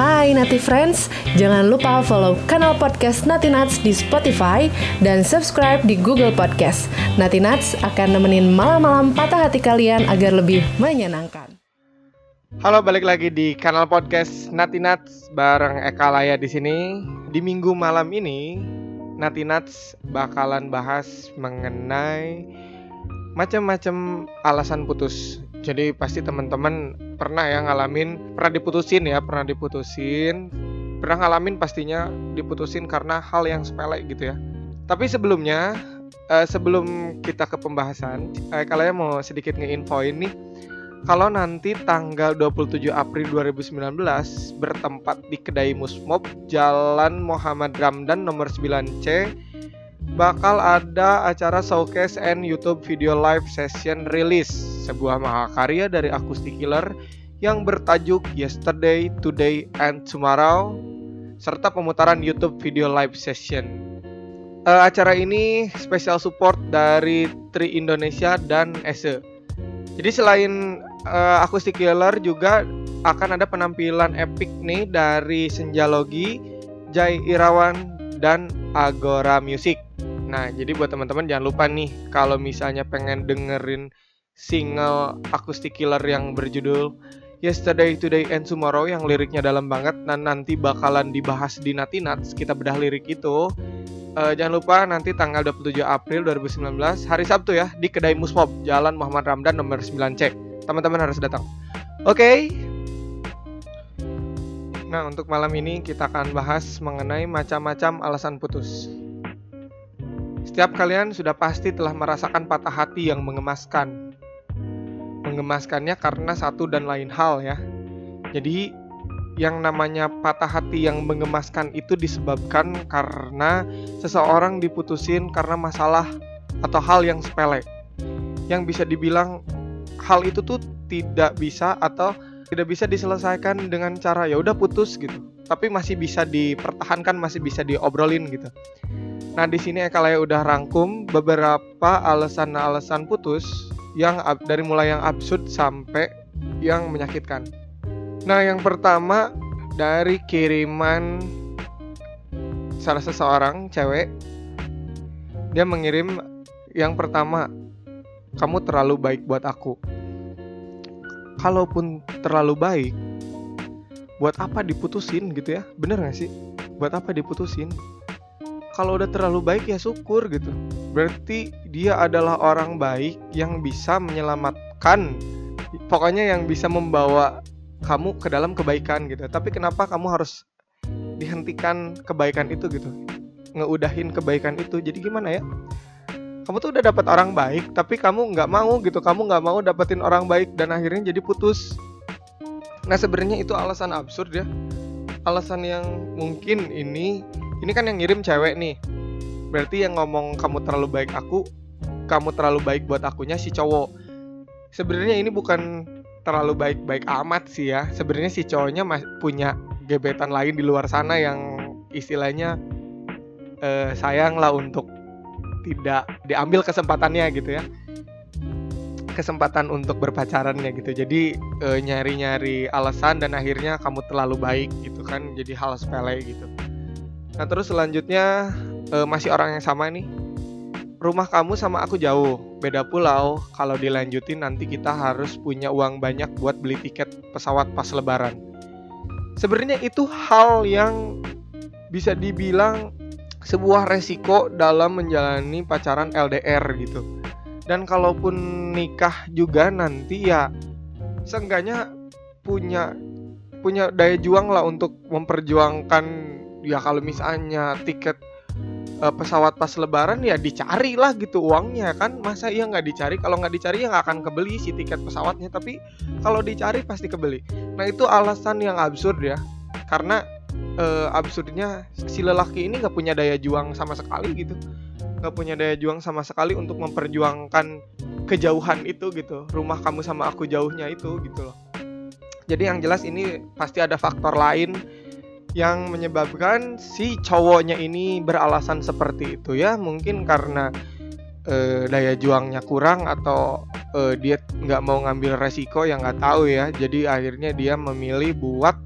Hai Nati Friends, jangan lupa follow kanal podcast Nati Nuts di Spotify dan subscribe di Google Podcast. Nati Nuts akan nemenin malam-malam patah hati kalian agar lebih menyenangkan. Halo, balik lagi di kanal podcast Nati Nuts bareng Eka Laya di sini. Di minggu malam ini, Nati Nuts bakalan bahas mengenai macam-macam alasan putus. Jadi pasti teman-teman pernah ya ngalamin, pernah diputusin ya, pernah diputusin, pernah ngalamin pastinya diputusin karena hal yang sepele gitu ya. Tapi sebelumnya, eh, sebelum kita ke pembahasan, eh, kalian mau sedikit ngeinfoin nih, kalau nanti tanggal 27 April 2019 bertempat di Kedai Musmob Jalan Muhammad Ramdan nomor 9C bakal ada acara showcase and YouTube video live session release sebuah mahakarya dari Acoustic Killer yang bertajuk Yesterday, Today, and Tomorrow serta pemutaran YouTube video live session. Uh, acara ini special support dari Tri Indonesia dan Ese. Jadi selain uh, Acoustic Killer juga akan ada penampilan epic nih dari Senjalogi, Jai Irawan, dan Agora Music. Nah, jadi buat teman-teman jangan lupa nih kalau misalnya pengen dengerin single Acoustic Killer yang berjudul Yesterday, Today, and Tomorrow yang liriknya dalam banget dan nanti bakalan dibahas di Nati Nuts, kita bedah lirik itu. Uh, jangan lupa nanti tanggal 27 April 2019 hari Sabtu ya di Kedai Musmob Jalan Muhammad Ramdan nomor 9C. Teman-teman harus datang. Oke. Okay. Nah, untuk malam ini kita akan bahas mengenai macam-macam alasan putus. Setiap kalian sudah pasti telah merasakan patah hati yang mengemaskan. Mengemaskannya karena satu dan lain hal ya. Jadi yang namanya patah hati yang mengemaskan itu disebabkan karena seseorang diputusin karena masalah atau hal yang sepele. Yang bisa dibilang hal itu tuh tidak bisa atau tidak bisa diselesaikan dengan cara ya udah putus gitu. Tapi masih bisa dipertahankan, masih bisa diobrolin gitu. Nah, di sini Eka Laya udah rangkum beberapa alasan-alasan putus yang dari mulai yang absurd sampai yang menyakitkan. Nah, yang pertama dari kiriman salah seseorang cewek dia mengirim yang pertama kamu terlalu baik buat aku. Kalaupun terlalu baik, buat apa diputusin gitu ya? Bener gak sih? Buat apa diputusin? Kalau udah terlalu baik ya syukur gitu. Berarti dia adalah orang baik yang bisa menyelamatkan pokoknya yang bisa membawa kamu ke dalam kebaikan gitu. Tapi kenapa kamu harus dihentikan kebaikan itu gitu? Ngeudahin kebaikan itu. Jadi gimana ya? Kamu tuh udah dapat orang baik, tapi kamu nggak mau gitu. Kamu nggak mau dapetin orang baik dan akhirnya jadi putus. Nah sebenarnya itu alasan absurd ya. Alasan yang mungkin ini ini kan yang ngirim cewek nih. Berarti yang ngomong kamu terlalu baik aku kamu terlalu baik buat akunya si cowok. Sebenarnya ini bukan terlalu baik-baik amat sih ya. Sebenarnya si cowoknya punya gebetan lain di luar sana yang istilahnya eh, sayang lah untuk tidak diambil kesempatannya gitu ya. Kesempatan untuk berpacarannya gitu. Jadi eh, nyari-nyari alasan dan akhirnya kamu terlalu baik gitu kan. Jadi hal sepele gitu Nah terus selanjutnya uh, masih orang yang sama nih. Rumah kamu sama aku jauh, beda pulau. Kalau dilanjutin nanti kita harus punya uang banyak buat beli tiket pesawat pas lebaran. Sebenarnya itu hal yang bisa dibilang sebuah resiko dalam menjalani pacaran LDR gitu. Dan kalaupun nikah juga nanti ya seenggaknya punya punya daya juang lah untuk memperjuangkan ya kalau misalnya tiket uh, pesawat pas lebaran ya dicari lah gitu uangnya kan. Masa iya nggak dicari? Kalau nggak dicari ya nggak akan kebeli si tiket pesawatnya. Tapi kalau dicari pasti kebeli. Nah itu alasan yang absurd ya. Karena uh, absurdnya si lelaki ini nggak punya daya juang sama sekali gitu. Nggak punya daya juang sama sekali untuk memperjuangkan kejauhan itu gitu. Rumah kamu sama aku jauhnya itu gitu loh. Jadi yang jelas ini pasti ada faktor lain yang menyebabkan si cowoknya ini beralasan seperti itu ya mungkin karena e, daya juangnya kurang atau e, dia nggak mau ngambil resiko yang nggak tahu ya jadi akhirnya dia memilih buat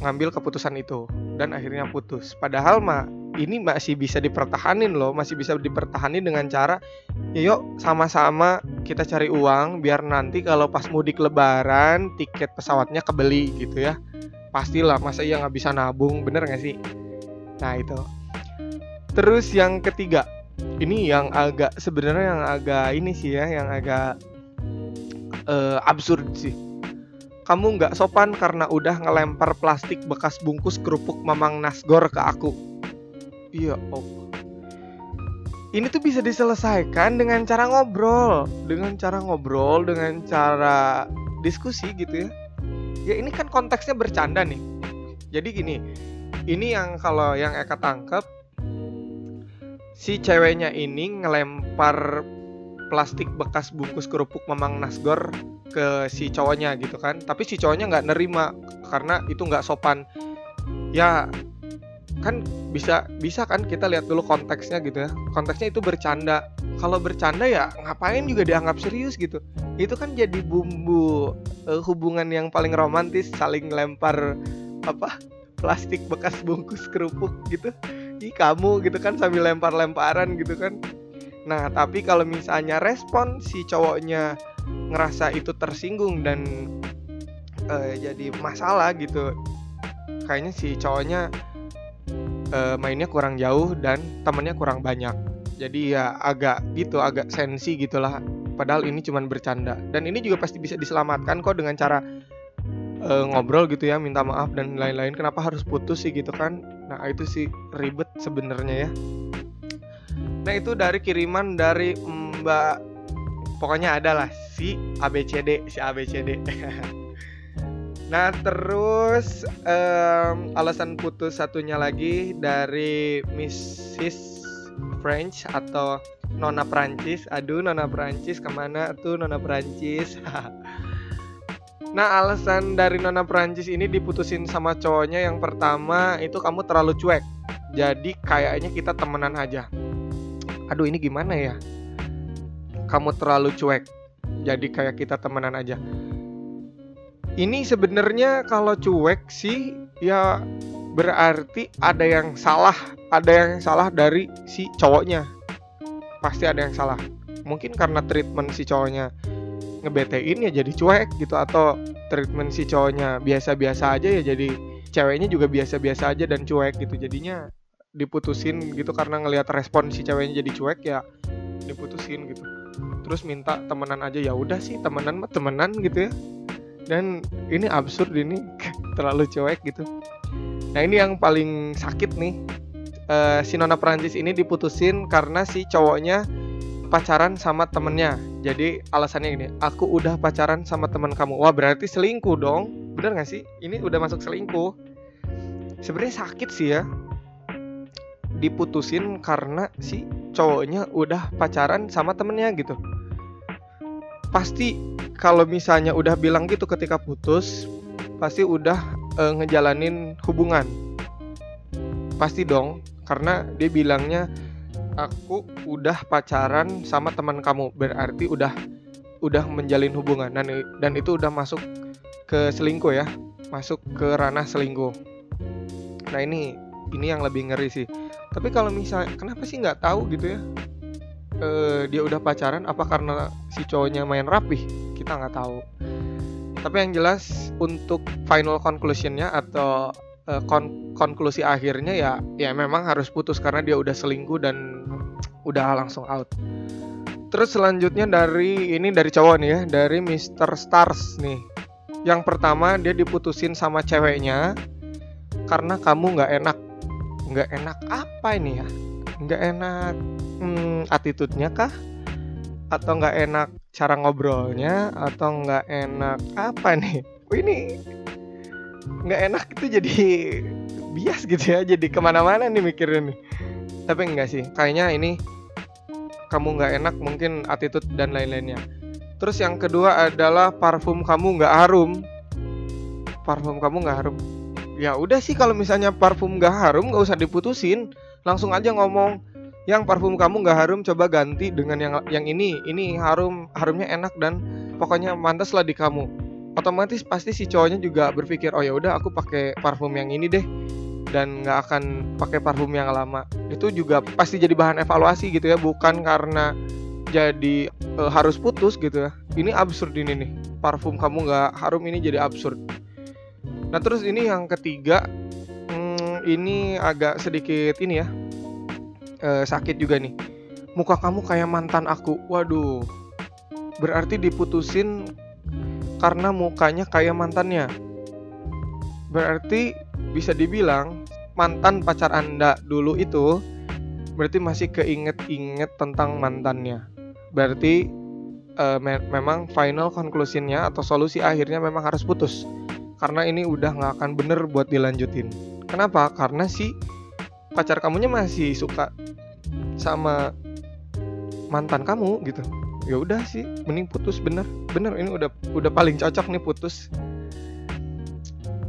ngambil keputusan itu dan akhirnya putus. Padahal mah ini masih bisa dipertahanin loh, masih bisa dipertahanin dengan cara ya yuk sama-sama kita cari uang biar nanti kalau pas mudik lebaran tiket pesawatnya kebeli gitu ya. Pastilah masa iya nggak bisa nabung, bener nggak sih? Nah itu. Terus yang ketiga, ini yang agak sebenarnya yang agak ini sih ya, yang agak uh, absurd sih kamu nggak sopan karena udah ngelempar plastik bekas bungkus kerupuk Mamang Nasgor ke aku. Iya, oh. Ini tuh bisa diselesaikan dengan cara ngobrol, dengan cara ngobrol, dengan cara diskusi gitu ya. Ya ini kan konteksnya bercanda nih. Jadi gini, ini yang kalau yang Eka tangkep si ceweknya ini ngelempar plastik bekas bungkus kerupuk Mamang Nasgor ke si cowoknya gitu kan tapi si cowoknya nggak nerima karena itu nggak sopan ya kan bisa bisa kan kita lihat dulu konteksnya gitu ya. Konteksnya itu bercanda. Kalau bercanda ya ngapain juga dianggap serius gitu. Itu kan jadi bumbu uh, hubungan yang paling romantis saling lempar apa plastik bekas bungkus kerupuk gitu. Ih kamu gitu kan sambil lempar-lemparan gitu kan. Nah tapi kalau misalnya respon si cowoknya ngerasa itu tersinggung dan uh, jadi masalah gitu kayaknya si cowoknya uh, mainnya kurang jauh dan temennya kurang banyak. Jadi ya agak gitu agak sensi gitulah. Padahal ini cuma bercanda. Dan ini juga pasti bisa diselamatkan kok dengan cara uh, ngobrol gitu ya minta maaf dan lain-lain. Kenapa harus putus sih gitu kan? Nah itu sih ribet sebenarnya ya. Nah itu dari kiriman dari Mbak pokoknya ada lah si ABCD si ABCD nah terus um, alasan putus satunya lagi dari Mrs French atau Nona Prancis. Aduh Nona Prancis ke mana tuh Nona Prancis? Nah alasan dari Nona Prancis ini diputusin sama cowoknya yang pertama itu kamu terlalu cuek. Jadi kayaknya kita temenan aja. Aduh ini gimana ya? Kamu terlalu cuek. Jadi kayak kita temenan aja. Ini sebenarnya kalau cuek sih ya berarti ada yang salah, ada yang salah dari si cowoknya. Pasti ada yang salah. Mungkin karena treatment si cowoknya ngebetein ya jadi cuek gitu atau treatment si cowoknya biasa-biasa aja ya jadi ceweknya juga biasa-biasa aja dan cuek gitu jadinya diputusin gitu karena ngelihat respon si ceweknya jadi cuek ya diputusin gitu terus minta temenan aja ya udah sih temenan temenan gitu ya dan ini absurd ini terlalu cuek gitu. Nah ini yang paling sakit nih. Uh, si nona Prancis ini diputusin karena si cowoknya pacaran sama temennya. Jadi alasannya ini aku udah pacaran sama teman kamu. Wah berarti selingkuh dong. Bener gak sih? Ini udah masuk selingkuh. Sebenarnya sakit sih ya. Diputusin karena si cowoknya udah pacaran sama temennya gitu pasti kalau misalnya udah bilang gitu ketika putus pasti udah e, ngejalanin hubungan. Pasti dong karena dia bilangnya aku udah pacaran sama teman kamu berarti udah udah menjalin hubungan. Dan dan itu udah masuk ke selingkuh ya masuk ke ranah selingkuh. Nah ini ini yang lebih ngeri sih. Tapi kalau misalnya kenapa sih nggak tahu gitu ya uh, dia udah pacaran apa karena si cowoknya main rapih? Kita nggak tahu. Tapi yang jelas untuk final conclusionnya atau uh, kon konklusi akhirnya ya ya memang harus putus karena dia udah selingkuh dan udah langsung out. Terus selanjutnya dari ini dari cowok nih ya dari Mr. Stars nih. Yang pertama dia diputusin sama ceweknya karena kamu nggak enak. Nggak enak apa ini ya nggak enak hmm, attitude-nya kah? Atau nggak enak cara ngobrolnya? Atau nggak enak apa nih? Oh, ini nggak enak itu jadi bias gitu ya jadi ke mana-mana nih mikirnya nih. Tapi enggak sih kayaknya ini kamu nggak enak mungkin attitude dan lain-lainnya. Terus yang kedua adalah parfum kamu nggak harum. Parfum kamu nggak harum ya udah sih kalau misalnya parfum nggak harum nggak usah diputusin. Langsung aja ngomong yang parfum kamu nggak harum coba ganti dengan yang yang ini. Ini harum harumnya enak dan pokoknya mantas lah di kamu. Otomatis pasti si cowoknya juga berpikir oh ya udah aku pakai parfum yang ini deh dan nggak akan pakai parfum yang lama. Itu juga pasti jadi bahan evaluasi gitu ya bukan karena jadi e, harus putus gitu ya. Ini absurd ini nih. Parfum kamu nggak harum ini jadi absurd nah terus ini yang ketiga hmm, ini agak sedikit ini ya e, sakit juga nih muka kamu kayak mantan aku waduh berarti diputusin karena mukanya kayak mantannya. Berarti bisa dibilang mantan pacar Anda dulu itu berarti masih keinget-inget tentang mantannya. Berarti uh, me memang final conclusionnya atau solusi akhirnya memang harus putus. Karena ini udah nggak akan bener buat dilanjutin. Kenapa? Karena si pacar kamunya masih suka sama mantan kamu gitu. Ya udah sih mending putus bener. Bener ini udah udah paling cocok nih putus.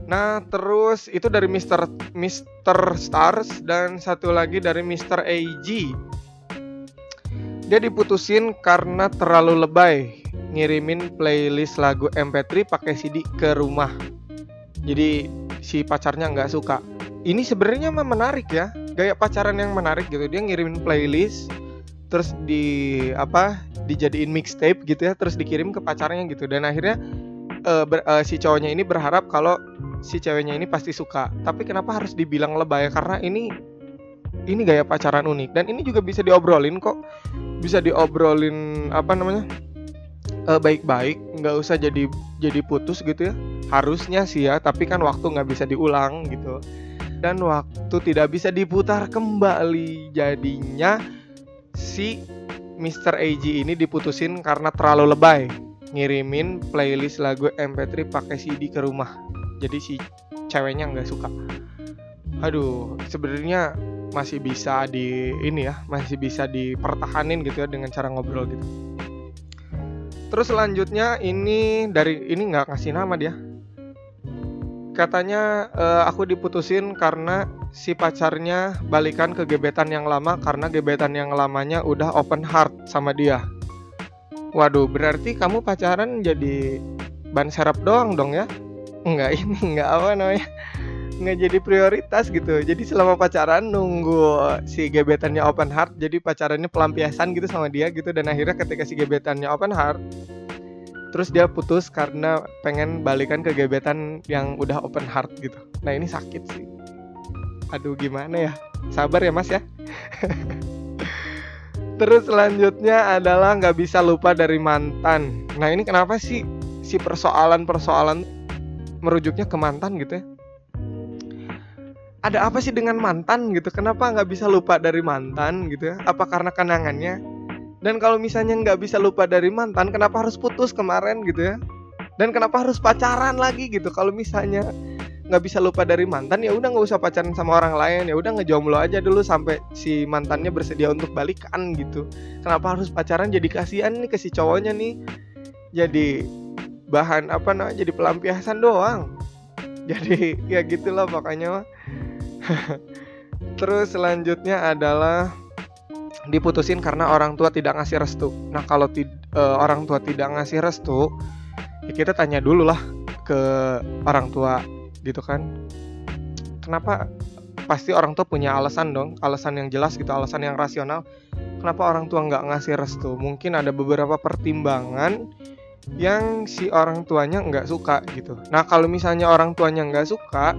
Nah terus itu dari Mister Mister Stars dan satu lagi dari Mister AG dia diputusin karena terlalu lebay ngirimin playlist lagu MP3 pakai CD ke rumah jadi si pacarnya nggak suka. Ini sebenarnya mah menarik ya. Gaya pacaran yang menarik gitu. Dia ngirimin playlist terus di apa dijadiin mixtape gitu ya terus dikirim ke pacarnya gitu. Dan akhirnya uh, ber, uh, si cowoknya ini berharap kalau si ceweknya ini pasti suka. Tapi kenapa harus dibilang lebay? Karena ini ini gaya pacaran unik. Dan ini juga bisa diobrolin kok. Bisa diobrolin apa namanya baik-baik nggak usah jadi jadi putus gitu ya harusnya sih ya tapi kan waktu nggak bisa diulang gitu dan waktu tidak bisa diputar kembali jadinya si Mr. AG ini diputusin karena terlalu lebay ngirimin playlist lagu MP3 pakai CD ke rumah. Jadi si ceweknya nggak suka. Aduh, sebenarnya masih bisa di ini ya, masih bisa dipertahanin gitu ya dengan cara ngobrol gitu. Terus selanjutnya ini dari ini nggak kasih nama dia. Katanya uh, aku diputusin karena si pacarnya balikan ke gebetan yang lama karena gebetan yang lamanya udah open heart sama dia. Waduh, berarti kamu pacaran jadi ban serap doang dong ya? Enggak ini, enggak apa namanya? Enggak jadi prioritas gitu. Jadi selama pacaran nunggu si gebetannya open heart, jadi pacarannya pelampiasan gitu sama dia gitu. Dan akhirnya ketika si gebetannya open heart, terus dia putus karena pengen balikan ke gebetan yang udah open heart gitu. Nah ini sakit sih. Aduh gimana ya? Sabar ya mas ya. Terus selanjutnya adalah nggak bisa lupa dari mantan. Nah ini kenapa sih si persoalan-persoalan merujuknya ke mantan gitu ya ada apa sih dengan mantan gitu? Kenapa nggak bisa lupa dari mantan gitu ya? Apa karena kenangannya? Dan kalau misalnya nggak bisa lupa dari mantan kenapa harus putus kemarin gitu ya? Dan kenapa harus pacaran lagi gitu? Kalau misalnya nggak bisa lupa dari mantan ya udah nggak usah pacaran sama orang lain. Ya udah ngejomblo aja dulu sampai si mantannya bersedia untuk balikan gitu. Kenapa harus pacaran? Jadi kasihan nih ke si cowoknya nih. Jadi bahan apa nah jadi pelampiasan doang. Jadi ya gitulah makanya terus selanjutnya adalah diputusin karena orang tua tidak ngasih restu. Nah kalau uh, orang tua tidak ngasih restu ya kita tanya dulu lah ke orang tua gitu kan. Kenapa pasti orang tua punya alasan dong? Alasan yang jelas gitu alasan yang rasional. Kenapa orang tua nggak ngasih restu? Mungkin ada beberapa pertimbangan yang si orang tuanya nggak suka gitu. Nah kalau misalnya orang tuanya nggak suka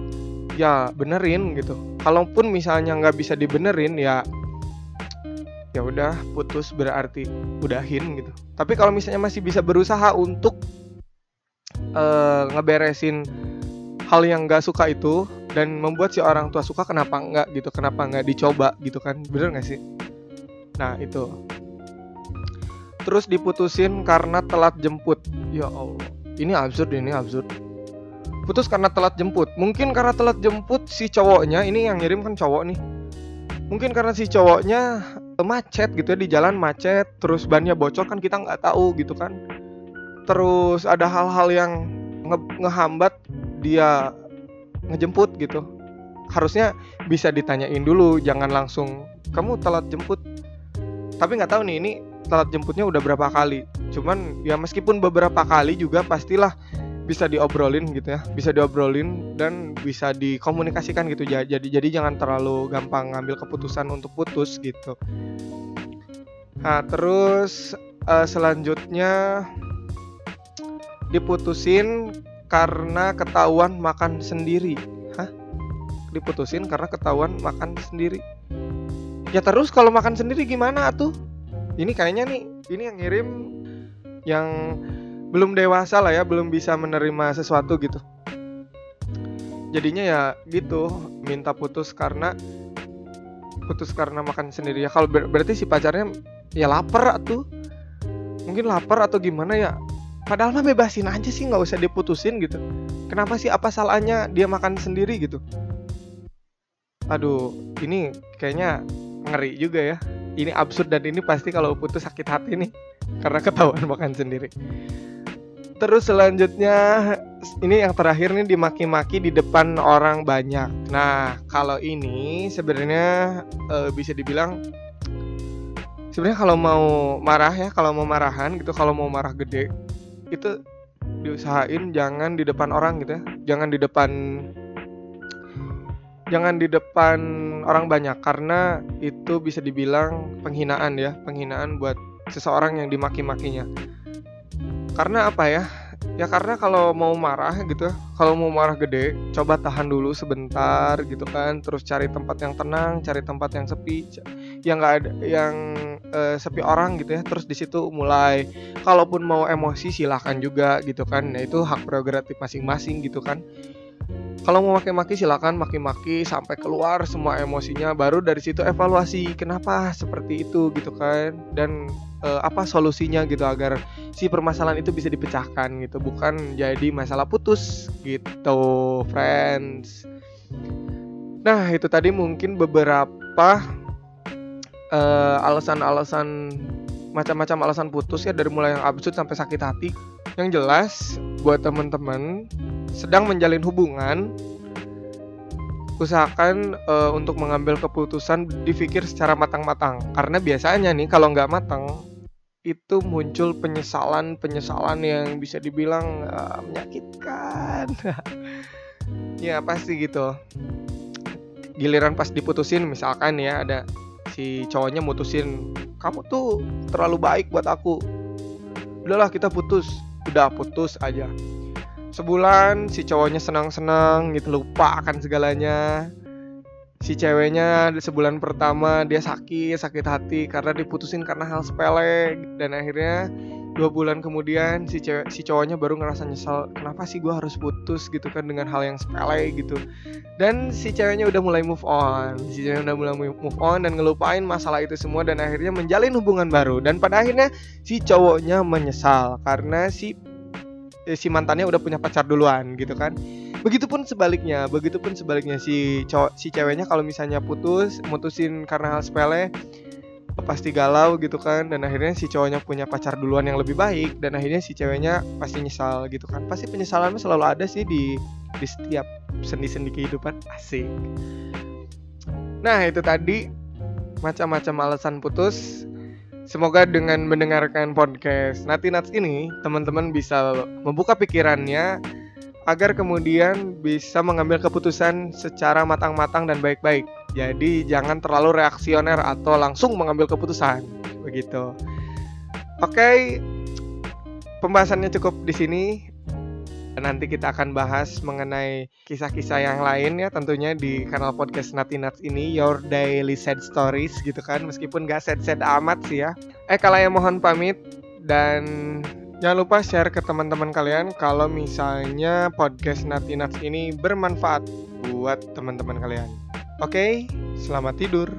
ya benerin gitu. Kalaupun misalnya nggak bisa dibenerin ya ya udah putus berarti udahin gitu. Tapi kalau misalnya masih bisa berusaha untuk uh, ngeberesin hal yang nggak suka itu dan membuat si orang tua suka kenapa nggak gitu? Kenapa nggak dicoba gitu kan? Bener nggak sih? Nah itu. Terus diputusin karena telat jemput. Ya allah. Ini absurd ini absurd putus karena telat jemput. Mungkin karena telat jemput si cowoknya ini yang ngirim kan cowok nih. Mungkin karena si cowoknya macet gitu ya di jalan macet terus bannya bocor kan kita nggak tahu gitu kan. Terus ada hal-hal yang nge ngehambat dia ngejemput gitu. Harusnya bisa ditanyain dulu jangan langsung kamu telat jemput? Tapi nggak tahu nih ini telat jemputnya udah berapa kali. Cuman ya meskipun beberapa kali juga pastilah bisa diobrolin gitu ya. Bisa diobrolin dan bisa dikomunikasikan gitu. Jadi jadi jangan terlalu gampang ngambil keputusan untuk putus gitu. Nah terus uh, selanjutnya diputusin karena ketahuan makan sendiri. Hah? Diputusin karena ketahuan makan sendiri. Ya terus kalau makan sendiri gimana tuh? Ini kayaknya nih ini yang ngirim yang belum dewasa lah ya belum bisa menerima sesuatu gitu. Jadinya ya gitu minta putus karena putus karena makan sendiri. Ya kalau ber berarti si pacarnya ya lapar tuh mungkin lapar atau gimana ya padahal mah bebasin aja sih nggak usah diputusin gitu. Kenapa sih apa salahnya dia makan sendiri gitu? Aduh ini kayaknya ngeri juga ya. Ini absurd dan ini pasti kalau putus sakit hati nih karena ketahuan makan sendiri Terus selanjutnya ini yang terakhir nih dimaki-maki di depan orang banyak. Nah, kalau ini sebenarnya e, bisa dibilang sebenarnya kalau mau marah ya, kalau mau marahan gitu, kalau mau marah gede itu diusahain jangan di depan orang gitu ya. Jangan di depan jangan di depan orang banyak karena itu bisa dibilang penghinaan ya, penghinaan buat seseorang yang dimaki-makinya karena apa ya? Ya karena kalau mau marah gitu kalau mau marah gede coba tahan dulu sebentar gitu kan. Terus cari tempat yang tenang cari tempat yang sepi yang nggak ada yang uh, sepi orang gitu ya. Terus di situ mulai kalaupun mau emosi silahkan juga gitu kan. Nah itu hak prerogatif masing-masing gitu kan kalau mau maki-maki silakan maki-maki sampai keluar semua emosinya. Baru dari situ evaluasi kenapa seperti itu gitu kan. Dan uh, apa solusinya gitu agar si permasalahan itu bisa dipecahkan gitu. Bukan jadi masalah putus gitu friends. Nah itu tadi mungkin beberapa uh, alasan-alasan macam-macam alasan putus ya. Dari mulai yang absurd sampai sakit hati. Yang jelas buat teman-teman sedang menjalin hubungan usahakan uh, untuk mengambil keputusan dipikir secara matang-matang karena biasanya nih kalau nggak matang itu muncul penyesalan-penyesalan yang bisa dibilang uh, menyakitkan. ya pasti gitu. Giliran pas diputusin misalkan ya ada si cowoknya mutusin kamu tuh terlalu baik buat aku. Udahlah kita putus. Udah putus aja. Sebulan si cowoknya senang-senang gitu lupa akan segalanya. Si ceweknya di sebulan pertama dia sakit sakit hati karena diputusin karena hal sepele. Dan akhirnya dua bulan kemudian si cewek si cowoknya baru ngerasa nyesal kenapa sih gue harus putus? gitu kan dengan hal yang sepele gitu. Dan si ceweknya udah mulai move on. Si ceweknya udah mulai move on dan ngelupain masalah itu semua dan akhirnya menjalin hubungan baru. Dan pada akhirnya si cowoknya menyesal karena si si mantannya udah punya pacar duluan gitu kan. Begitupun sebaliknya begitupun sebaliknya si cowok si ceweknya kalau misalnya putus mutusin karena hal sepele pasti galau gitu kan. Dan akhirnya si cowoknya punya pacar duluan yang lebih baik dan akhirnya si ceweknya pasti nyesal gitu kan. Pasti penyesalan selalu ada sih di di setiap sendi-sendi kehidupan. Asik. Nah itu tadi macam-macam alasan putus Semoga dengan mendengarkan podcast Nati Nats ini, teman-teman bisa membuka pikirannya agar kemudian bisa mengambil keputusan secara matang-matang dan baik-baik. Jadi jangan terlalu reaksioner atau langsung mengambil keputusan. Begitu. Oke, pembahasannya cukup di sini. Nanti kita akan bahas mengenai kisah-kisah yang lain ya tentunya di kanal podcast Nati Nuts ini Your Daily Sad Stories gitu kan meskipun gak sad-sad amat sih ya. Eh kalau yang mohon pamit dan Jangan lupa share ke teman-teman kalian kalau misalnya podcast Nati Nuts ini bermanfaat buat teman-teman kalian. Oke, selamat tidur.